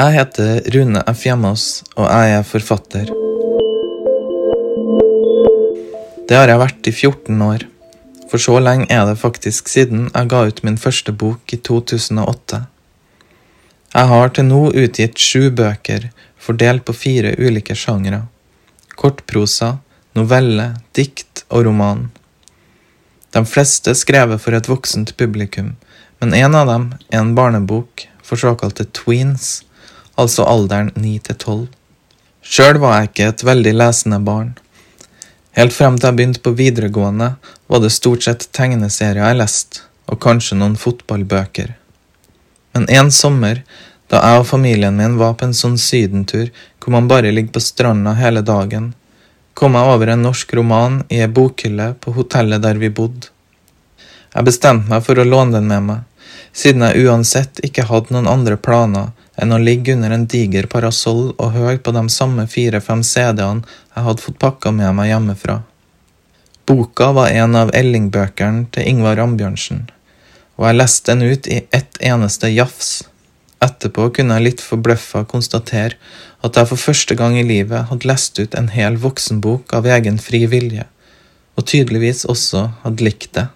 Jeg heter Rune F. Hjemås, og jeg er forfatter. Det har jeg vært i 14 år. For så lenge er det faktisk siden jeg ga ut min første bok i 2008. Jeg har til nå utgitt sju bøker, fordelt på fire ulike sjangre. Kortprosa, novelle, dikt og roman. De fleste skrevet for et voksent publikum, men en av dem er en barnebok for såkalte tweens, altså alderen 9 til 12. Sjøl var jeg ikke et veldig lesende barn. Helt frem til jeg begynte på videregående, var det stort sett tegneserier jeg leste, og kanskje noen fotballbøker. Men en sommer, da jeg og familien min var på en sånn sydentur hvor man bare ligger på stranda hele dagen, kom jeg over en norsk roman i ei bokhylle på hotellet der vi bodde. Jeg bestemte meg for å låne den med meg, siden jeg uansett ikke hadde noen andre planer enn å ligge under en diger parasoll og høre på de samme fire-fem CD-ene jeg hadde fått pakka med meg hjemmefra. Boka var en av Elling-bøkene til Ingvar Ambjørnsen, og jeg leste den ut i ett eneste jafs. Etterpå kunne jeg litt forbløffa konstatere at jeg for første gang i livet hadde lest ut en hel voksenbok av egen fri vilje, og tydeligvis også hadde likt det.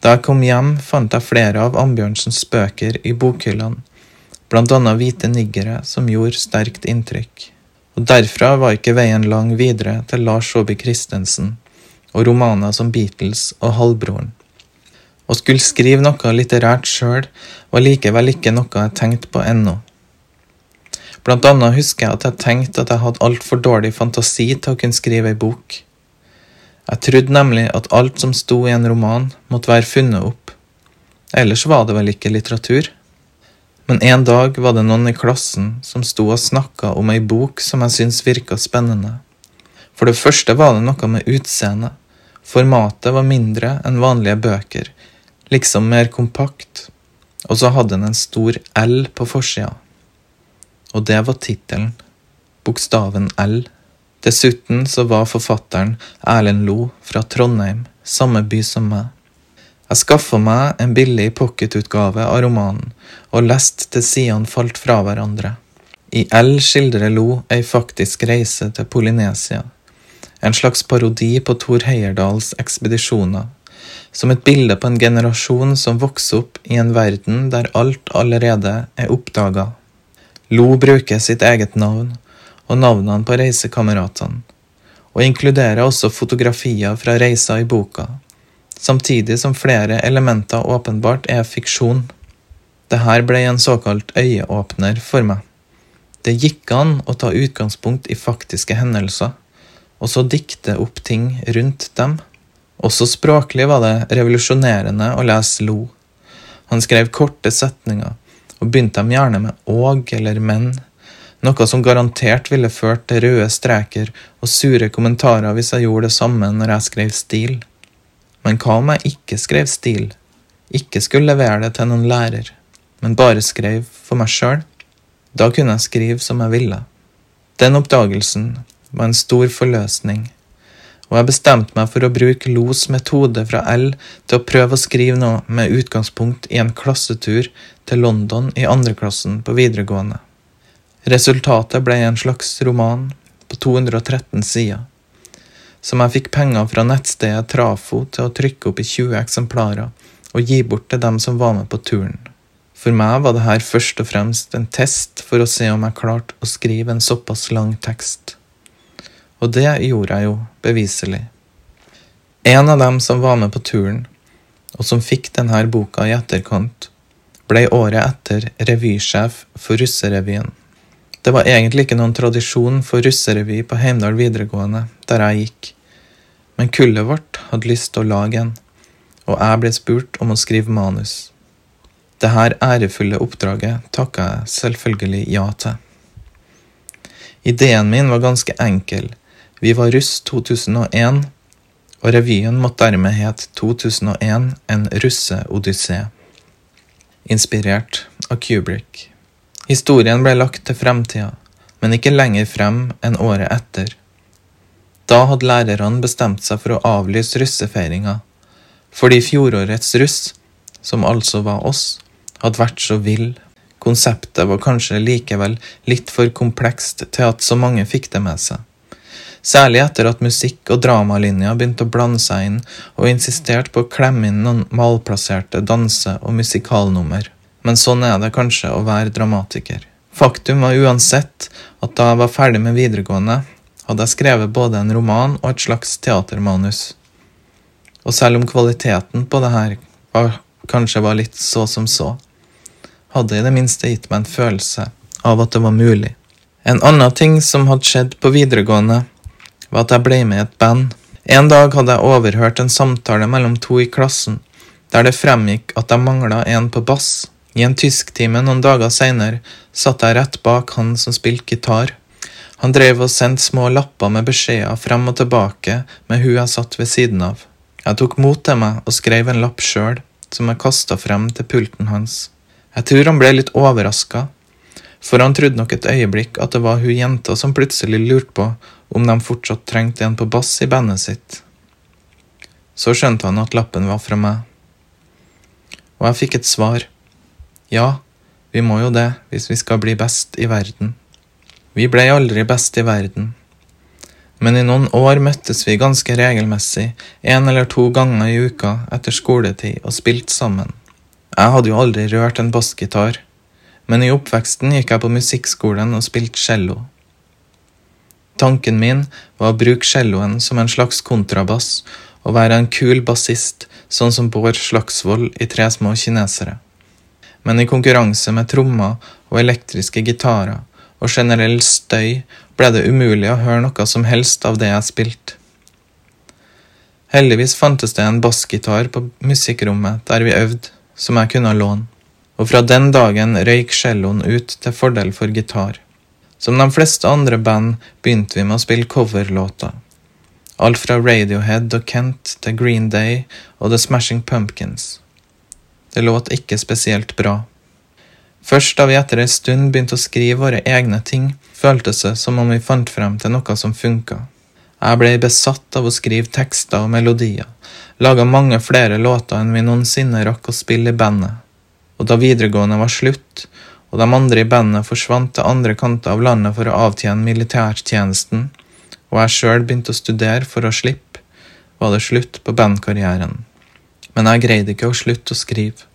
Da jeg kom hjem, fant jeg flere av Ambjørnsens bøker i bokhyllene, blant annet Hvite niggere, som gjorde sterkt inntrykk. Og derfra var ikke veien lang videre til Lars Saabye Christensen og romaner som Beatles og Halvbroren. Å skulle skrive noe litterært sjøl var likevel ikke noe jeg tenkte på ennå. Blant annet husker jeg at jeg tenkte at jeg hadde altfor dårlig fantasi til å kunne skrive ei bok. Jeg trodde nemlig at alt som sto i en roman, måtte være funnet opp. Ellers var det vel ikke litteratur? Men en dag var det noen i klassen som sto og snakka om ei bok som jeg syntes virka spennende. For det første var det noe med utseendet. Formatet var mindre enn vanlige bøker, liksom mer kompakt, og så hadde den en stor L på forsida. Og det var tittelen. Bokstaven L. Dessuten så var forfatteren Erlend Lo fra Trondheim, samme by som meg. Jeg skaffa meg en billig pocketutgave av romanen, og leste til sidene falt fra hverandre. I L skildrer Lo ei faktisk reise til Polynesia, en slags parodi på Thor Heyerdahls ekspedisjoner, som et bilde på en generasjon som vokser opp i en verden der alt allerede er oppdaga. Lo bruker sitt eget navn, og navnene på reisekameratene, og inkluderer også fotografier fra reiser i boka, samtidig som flere elementer åpenbart er fiksjon. Dette ble en såkalt øyeåpner for meg. Det gikk an å ta utgangspunkt i faktiske hendelser, og så dikte opp ting rundt dem. Også språklig var det revolusjonerende å lese Lo. Han skrev korte setninger, og begynte dem gjerne med åg eller men noe som garantert ville ført til røde streker og sure kommentarer hvis jeg gjorde det samme når jeg skrev stil. Men hva om jeg ikke skrev stil, ikke skulle levere det til noen lærer, men bare skrev for meg sjøl? Da kunne jeg skrive som jeg ville. Den oppdagelsen var en stor forløsning, og jeg bestemte meg for å bruke Los metode fra L til å prøve å skrive noe med utgangspunkt i en klassetur til London i andreklassen på videregående. Resultatet ble en slags roman på 213 sider, som jeg fikk penger fra nettstedet Trafo til å trykke opp i 20 eksemplarer og gi bort til dem som var med på turen. For meg var det her først og fremst en test for å se om jeg klarte å skrive en såpass lang tekst. Og det gjorde jeg jo, beviselig. En av dem som var med på turen, og som fikk denne boka i etterkant, ble året etter revysjef for Russerevyen. Det var egentlig ikke noen tradisjon for russerevy på Heimdal videregående, der jeg gikk, men kullet vårt hadde lyst til å lage en, og jeg ble spurt om å skrive manus. Dette ærefulle oppdraget takka jeg selvfølgelig ja til. Ideen min var ganske enkel. Vi var russ 2001, og revyen måtte dermed het 2001 En russeodyssé. Inspirert av Kubrick. Historien ble lagt til fremtida, men ikke lenger frem enn året etter. Da hadde lærerne bestemt seg for å avlyse russefeiringa, fordi fjorårets russ, som altså var oss, hadde vært så vill. Konseptet var kanskje likevel litt for komplekst til at så mange fikk det med seg. Særlig etter at musikk- og dramalinja begynte å blande seg inn og insisterte på å klemme inn noen malplasserte danse- og musikalnummer. Men sånn er det kanskje å være dramatiker. Faktum var uansett at da jeg var ferdig med videregående, hadde jeg skrevet både en roman og et slags teatermanus. Og selv om kvaliteten på det her var, kanskje var litt så som så, hadde i det minste gitt meg en følelse av at det var mulig. En annen ting som hadde skjedd på videregående, var at jeg ble med i et band. En dag hadde jeg overhørt en samtale mellom to i klassen, der det fremgikk at jeg mangla en på bass. I en tysktime noen dager seinere satt jeg rett bak han som spilte gitar. Han drev og sendte små lapper med beskjeder frem og tilbake med hun jeg satt ved siden av. Jeg tok mot til meg og skrev en lapp sjøl, som jeg kasta frem til pulten hans. Jeg tror han ble litt overraska, for han trodde nok et øyeblikk at det var hun jenta som plutselig lurte på om de fortsatt trengte en på bass i bandet sitt. Så skjønte han at lappen var fra meg. Og jeg fikk et svar. Ja, vi må jo det hvis vi skal bli best i verden. Vi ble aldri best i verden. Men i noen år møttes vi ganske regelmessig, en eller to ganger i uka etter skoletid, og spilte sammen. Jeg hadde jo aldri rørt en bassgitar, men i oppveksten gikk jeg på musikkskolen og spilte cello. Tanken min var å bruke celloen som en slags kontrabass og være en kul bassist, sånn som Bård Slagsvold i Tre små kinesere. Men i konkurranse med trommer og elektriske gitarer og generell støy ble det umulig å høre noe som helst av det jeg spilte. Heldigvis fantes det en bassgitar på musikkrommet der vi øvde, som jeg kunne låne, og fra den dagen røyk celloen ut til fordel for gitar. Som de fleste andre band begynte vi med å spille coverlåter. Alt fra Radiohead og Kent til Green Day og The Smashing Pumpkins. Det låt ikke spesielt bra. Først da vi etter ei stund begynte å skrive våre egne ting, føltes det som om vi fant frem til noe som funka. Jeg ble besatt av å skrive tekster og melodier, laga mange flere låter enn vi noensinne rakk å spille i bandet. Og da videregående var slutt, og de andre i bandet forsvant til andre kanter av landet for å avtjene militærtjenesten, og jeg sjøl begynte å studere for å slippe, var det slutt på bandkarrieren. Men jeg greide ikke å slutte å skrive.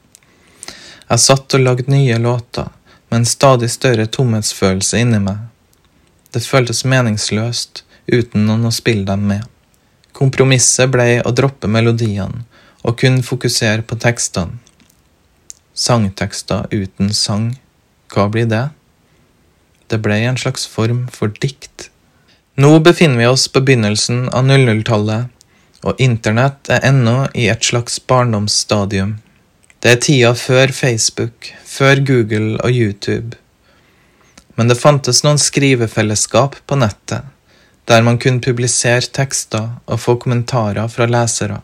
Jeg satt og lagde nye låter, med en stadig større tomhetsfølelse inni meg. Det føltes meningsløst uten noen å spille dem med. Kompromisset ble å droppe melodiene og kun fokusere på tekstene. Sangtekster uten sang, hva blir det? Det ble en slags form for dikt. Nå befinner vi oss på begynnelsen av 00-tallet, og internett er ennå i et slags barndomsstadium. Det er tida før Facebook, før Google og YouTube. Men det fantes noen skrivefellesskap på nettet, der man kunne publisere tekster og få kommentarer fra lesere.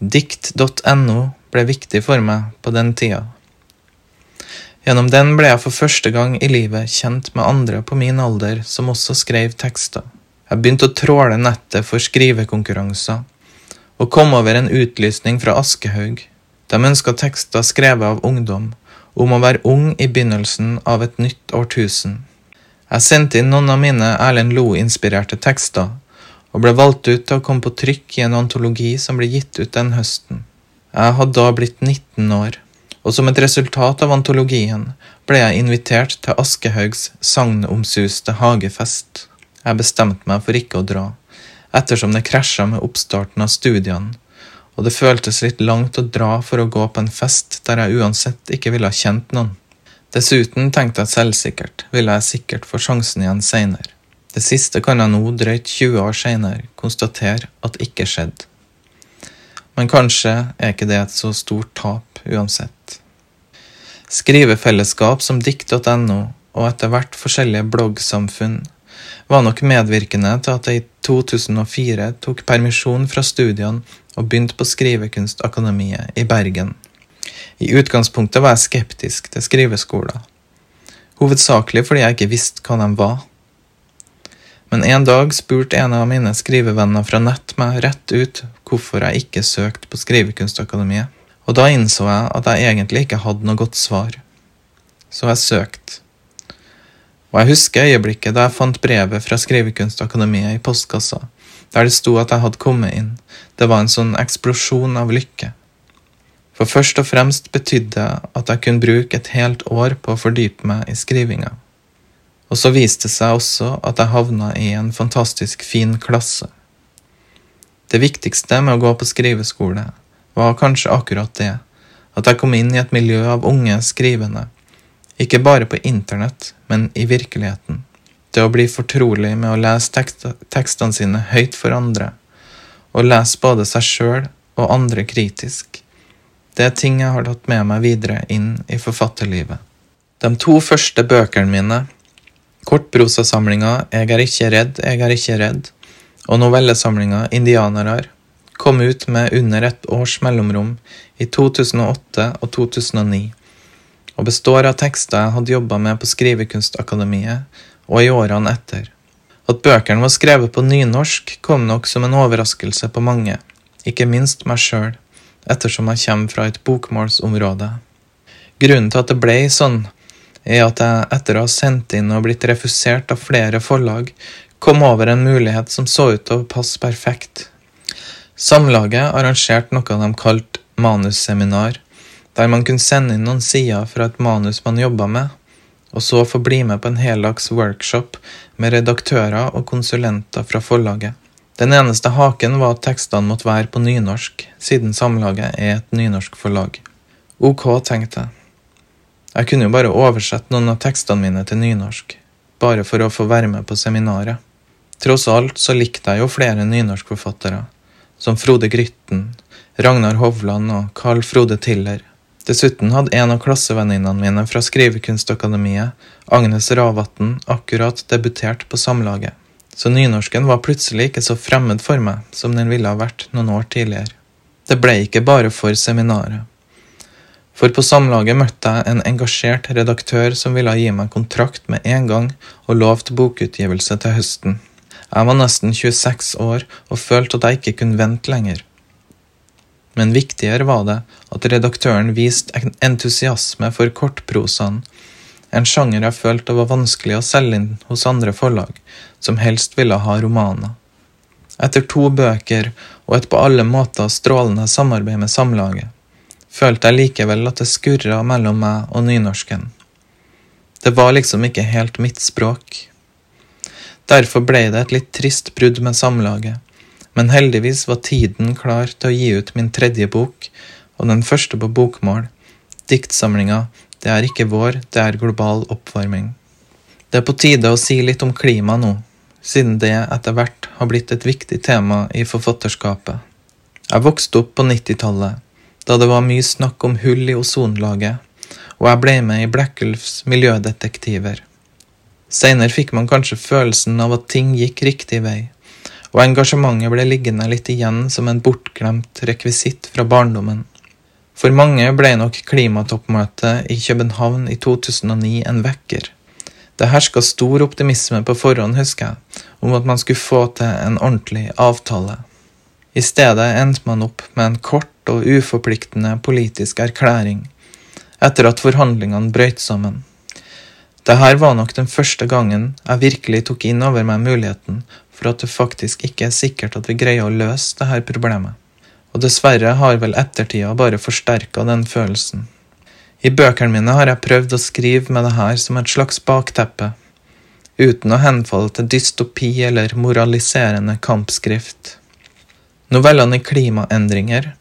Dikt.no ble viktig for meg på den tida. Gjennom den ble jeg for første gang i livet kjent med andre på min alder som også skrev tekster. Jeg begynte å tråle nettet for skrivekonkurranser, og kom over en utlysning fra Aschehoug de ønska tekster skrevet av ungdom, om å være ung i begynnelsen av et nytt årtusen. Jeg sendte inn noen av mine Erlend Loe-inspirerte tekster, og ble valgt ut til å komme på trykk i en antologi som ble gitt ut den høsten. Jeg hadde da blitt 19 år, og som et resultat av antologien ble jeg invitert til Aschehougs sagnomsuste hagefest. Jeg bestemte meg for ikke å dra, ettersom det krasja med oppstarten av studiene og det føltes litt langt å dra for å gå på en fest der jeg uansett ikke ville ha kjent noen. Dessuten tenkte jeg selvsikkert ville jeg sikkert få sjansen igjen seinere. Det siste kan jeg nå, drøyt 20 år seinere, konstatere at ikke skjedde. Men kanskje er ikke det et så stort tap uansett. Skrivefellesskap som dikt.no, og etter hvert forskjellige bloggsamfunn, var nok medvirkende til at jeg i 2004 tok permisjon fra studiene og begynte på Skrivekunstakademiet i Bergen. I utgangspunktet var jeg skeptisk til skriveskoler, hovedsakelig fordi jeg ikke visste hva de var. Men en dag spurte en av mine skrivevenner fra nett meg rett ut hvorfor jeg ikke søkte på Skrivekunstakademiet, og da innså jeg at jeg egentlig ikke hadde noe godt svar. så jeg søkte. Og jeg husker øyeblikket da jeg fant brevet fra Skrivekunstakademiet i postkassa, der det sto at jeg hadde kommet inn. Det var en sånn eksplosjon av lykke. For først og fremst betydde det at jeg kunne bruke et helt år på å fordype meg i skrivinga. Og så viste det seg også at jeg havna i en fantastisk fin klasse. Det viktigste med å gå på skriveskole var kanskje akkurat det, at jeg kom inn i et miljø av unge skrivende, ikke bare på internett, men i virkeligheten. Det å bli fortrolig med å lese tekst tekstene sine høyt for andre, og lese både seg sjøl og andre kritisk. Det er ting jeg har tatt med meg videre inn i forfatterlivet. De to første bøkene mine, kortprosasamlinga Jeg er ikke redd, jeg er ikke redd, og novellesamlinga Indianere, kom ut med under et års mellomrom i 2008 og 2009, og består av tekster jeg hadde jobba med på Skrivekunstakademiet og i årene etter. At bøkene var skrevet på nynorsk, kom nok som en overraskelse på mange, ikke minst meg sjøl, ettersom jeg kommer fra et bokmålsområde. Grunnen til at det ble sånn, er at jeg etter å ha sendt inn og blitt refusert av flere forlag, kom over en mulighet som så ut til å passe perfekt. Samlaget arrangerte noe de kalte manusseminar, der man kunne sende inn noen sider fra et manus man jobba med, og så få bli med på en heldags workshop med redaktører og konsulenter fra forlaget. Den eneste haken var at tekstene måtte være på nynorsk, siden Samlaget er et nynorsk forlag. Ok, tenkte jeg. Jeg kunne jo bare oversette noen av tekstene mine til nynorsk, bare for å få være med på seminaret. Tross alt så likte jeg jo flere nynorskforfattere, som Frode Grytten, Ragnar Hovland og Carl Frode Tiller. Dessuten hadde en av klassevenninnene mine fra Skrivekunstakademiet, Agnes Ravatn, akkurat debutert på Samlaget, så nynorsken var plutselig ikke så fremmed for meg som den ville ha vært noen år tidligere. Det ble ikke bare for seminaret. For på Samlaget møtte jeg en engasjert redaktør som ville gi meg kontrakt med en gang og lovte bokutgivelse til høsten. Jeg var nesten 26 år og følte at jeg ikke kunne vente lenger. Men viktigere var det at redaktøren viste entusiasme for kortprosaen, en sjanger jeg følte var vanskelig å selge inn hos andre forlag, som helst ville ha romaner. Etter to bøker og et på alle måter strålende samarbeid med Samlaget, følte jeg likevel at det skurra mellom meg og nynorsken. Det var liksom ikke helt mitt språk. Derfor ble det et litt trist brudd med Samlaget, men heldigvis var tiden klar til å gi ut min tredje bok, og den første på bokmål, diktsamlinga Det er ikke vår, det er global oppvarming. Det er på tide å si litt om klima nå, siden det etter hvert har blitt et viktig tema i forfatterskapet. Jeg vokste opp på 90-tallet, da det var mye snakk om hull i ozonlaget, og jeg ble med i Blekkulfs miljødetektiver. Seinere fikk man kanskje følelsen av at ting gikk riktig vei, og engasjementet ble liggende litt igjen som en bortglemt rekvisitt fra barndommen. For mange ble nok klimatoppmøtet i København i 2009 en vekker. Det herska stor optimisme på forhånd, husker jeg, om at man skulle få til en ordentlig avtale. I stedet endte man opp med en kort og uforpliktende politisk erklæring, etter at forhandlingene brøt sammen. Dette var nok den første gangen jeg virkelig tok inn over meg muligheten for at det faktisk ikke er sikkert at vi greier å løse dette problemet. Og dessverre har vel ettertida bare forsterka den følelsen. I bøkene mine har jeg prøvd å skrive med det her som et slags bakteppe, uten å henfalle til dystopi eller moraliserende kampskrift. Novellene i Klimaendringer,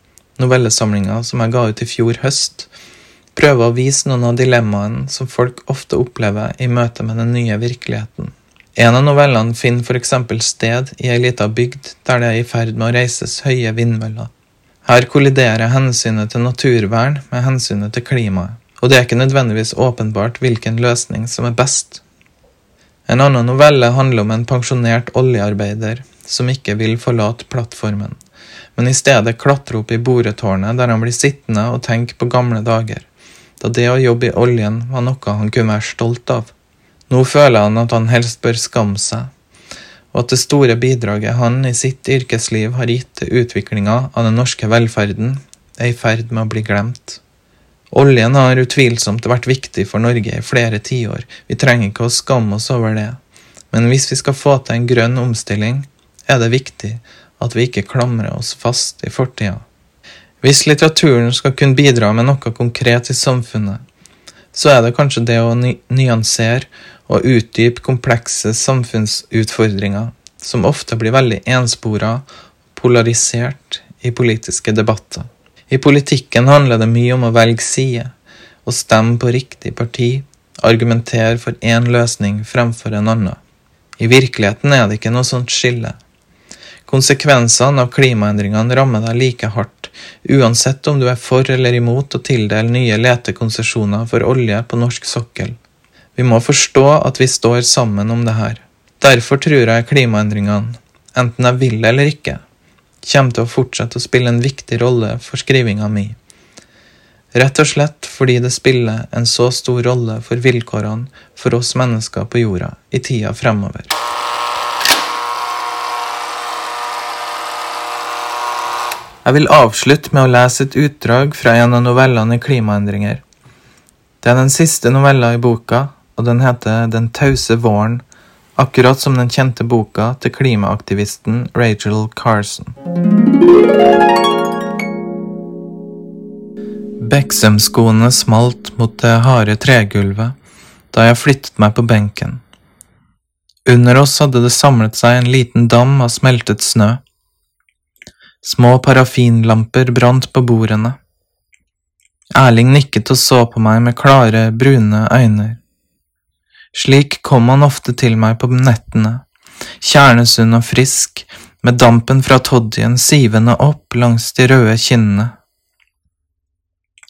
novellesamlinga som jeg ga ut i fjor høst, prøver å vise noen av dilemmaene som folk ofte opplever i møte med den nye virkeligheten. En av novellene finner f.eks. sted i ei lita bygd der det er i ferd med å reises høye vindmøller. Her kolliderer hensynet til naturvern med hensynet til klimaet, og det er ikke nødvendigvis åpenbart hvilken løsning som er best. En annen novelle handler om en pensjonert oljearbeider som ikke vil forlate plattformen, men i stedet klatre opp i boretårnet der han blir sittende og tenke på gamle dager da det å jobbe i oljen var noe han kunne være stolt av. Nå føler han at han helst bør skamme seg, og at det store bidraget han i sitt yrkesliv har gitt til utviklinga av den norske velferden, er i ferd med å bli glemt. Oljen har utvilsomt vært viktig for Norge i flere tiår, vi trenger ikke å skamme oss over det, men hvis vi skal få til en grønn omstilling, er det viktig at vi ikke klamrer oss fast i fortida. Hvis litteraturen skal kunne bidra med noe konkret i samfunnet, så er det kanskje det å nyansere og utdype komplekse samfunnsutfordringer, som ofte blir veldig enspora polarisert i politiske debatter. I politikken handler det mye om å velge side, og stemme på riktig parti, argumentere for én løsning fremfor en annen. I virkeligheten er det ikke noe sånt skille. Konsekvensene av klimaendringene rammer deg like hardt, uansett om du er for eller imot å tildele nye letekonsesjoner for olje på norsk sokkel. Vi må forstå at vi står sammen om det her. Derfor tror jeg klimaendringene, enten jeg vil eller ikke, kommer til å fortsette å spille en viktig rolle for skrivinga mi. Rett og slett fordi det spiller en så stor rolle for vilkårene for oss mennesker på jorda i tida fremover. Jeg vil avslutte med å lese et utdrag fra en av novellene i Klimaendringer. Det er den siste novella i boka, og den heter Den tause våren akkurat som den kjente boka til klimaaktivisten Rachel Carson. Beksømskoene smalt mot det harde tregulvet da jeg flyttet meg på benken. Under oss hadde det samlet seg en liten dam av smeltet snø. Små parafinlamper brant på bordene. Erling nikket og så på meg med klare, brune øyne. Slik kom han ofte til meg på nettene, kjernesunn og frisk, med dampen fra toddyen sivende opp langs de røde kinnene.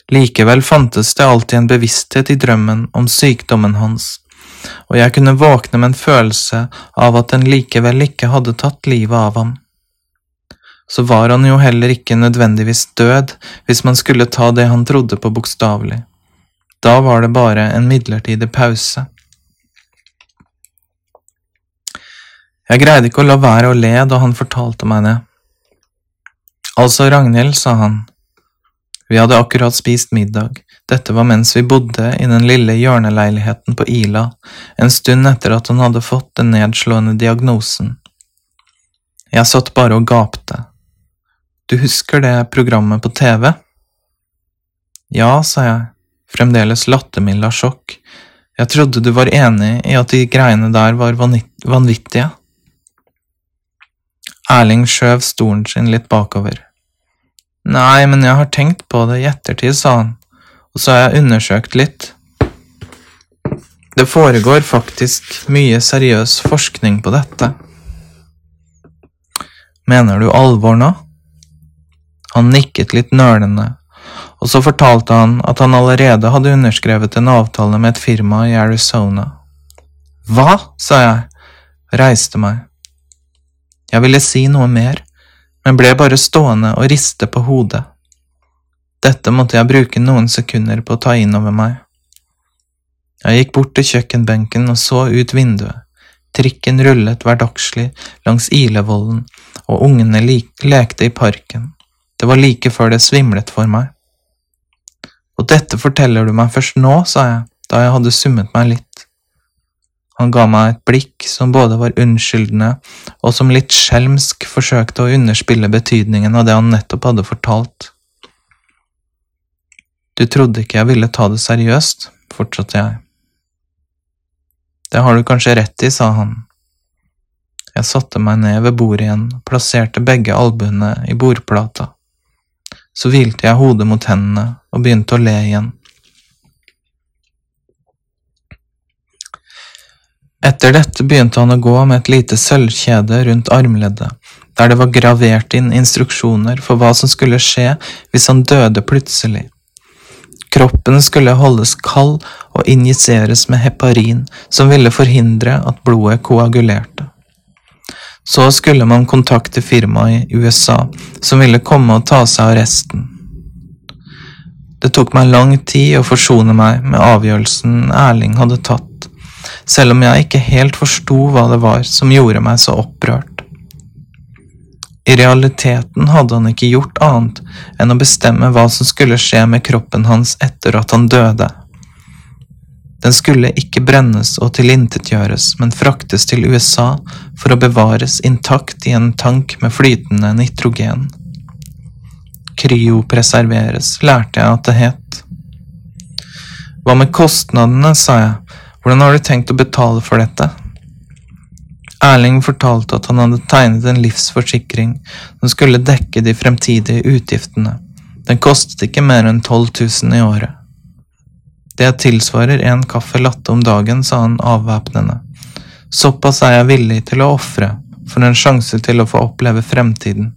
Likevel fantes det alltid en bevissthet i drømmen om sykdommen hans, og jeg kunne våkne med en følelse av at den likevel ikke hadde tatt livet av ham. Så var han jo heller ikke nødvendigvis død hvis man skulle ta det han trodde på bokstavelig. Da var det bare en midlertidig pause. Jeg greide ikke å la være å le da han fortalte meg det. Altså, Ragnhild, sa han. Vi hadde akkurat spist middag, dette var mens vi bodde i den lille hjørneleiligheten på Ila, en stund etter at han hadde fått den nedslående diagnosen. Jeg satt bare og gapte. Du husker det programmet på TV? Ja, sa jeg, fremdeles lattermild av sjokk, jeg trodde du var enig i at de greiene der var vanvittige. Erling skjøv stolen sin litt bakover. Nei, men jeg har tenkt på det i ettertid, sa han, og så har jeg undersøkt litt. Det foregår faktisk mye seriøs forskning på dette. Mener du alvor nå? Han nikket litt nølende, og så fortalte han at han allerede hadde underskrevet en avtale med et firma i Arizona. Hva? sa jeg, reiste meg. Jeg ville si noe mer, men ble bare stående og riste på hodet. Dette måtte jeg bruke noen sekunder på å ta inn over meg. Jeg gikk bort til kjøkkenbenken og så ut vinduet. Trikken rullet hverdagslig langs Ilevollen, og ungene lekte i parken. Det var like før det svimlet for meg. Og dette forteller du meg først nå, sa jeg, da jeg hadde summet meg litt. Han ga meg et blikk som både var unnskyldende og som litt skjelmsk forsøkte å underspille betydningen av det han nettopp hadde fortalt. Du trodde ikke jeg ville ta det seriøst, fortsatte jeg. Det har du kanskje rett i, sa han. Jeg satte meg ned ved bordet igjen plasserte begge albuene i bordplata. Så hvilte jeg hodet mot hendene og begynte å le igjen. Etter dette begynte han å gå med et lite sølvkjede rundt armleddet, der det var gravert inn instruksjoner for hva som skulle skje hvis han døde plutselig. Kroppen skulle holdes kald og injiseres med heparin, som ville forhindre at blodet koagulerte. Så skulle man kontakte firmaet i USA, som ville komme og ta seg av resten. Det tok meg lang tid å forsone meg med avgjørelsen Erling hadde tatt selv om jeg ikke helt forsto hva det var som gjorde meg så opprørt. I realiteten hadde han ikke gjort annet enn å bestemme hva som skulle skje med kroppen hans etter at han døde. Den skulle ikke brennes og tilintetgjøres, men fraktes til USA for å bevares intakt i en tank med flytende nitrogen. Kryopreserveres, lærte jeg at det het. Hva med kostnadene, sa jeg, hvordan har du tenkt å betale for dette? Erling fortalte at han hadde tegnet en livsforsikring som skulle dekke de fremtidige utgiftene. Den kostet ikke mer enn 12 000 i året. Det tilsvarer en kaffe latte om dagen, sa han avvæpnende. Såpass er jeg villig til å ofre for en sjanse til å få oppleve fremtiden.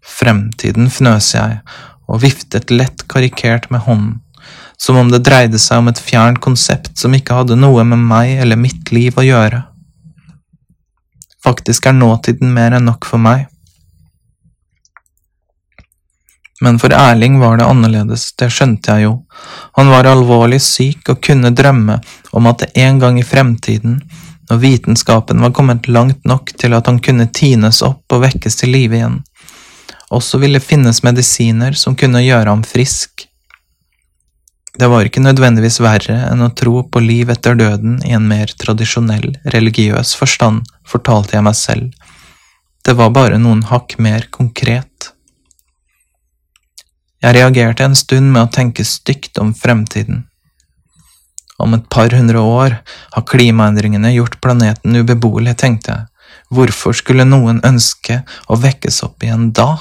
Fremtiden, fnøs jeg og viftet lett karikert med hånden, som om det dreide seg om et fjernt konsept som ikke hadde noe med meg eller mitt liv å gjøre. Faktisk er nåtiden mer enn nok for meg. Men for Erling var det annerledes, det skjønte jeg jo. Han var alvorlig syk og kunne drømme om at det en gang i fremtiden, når vitenskapen var kommet langt nok til at han kunne tines opp og vekkes til live igjen, også ville finnes medisiner som kunne gjøre ham frisk. Det var ikke nødvendigvis verre enn å tro på liv etter døden i en mer tradisjonell, religiøs forstand, fortalte jeg meg selv. Det var bare noen hakk mer konkret. Jeg reagerte en stund med å tenke stygt om fremtiden. Om et par hundre år har klimaendringene gjort planeten ubeboelig, tenkte jeg. Hvorfor skulle noen ønske å vekkes opp igjen da?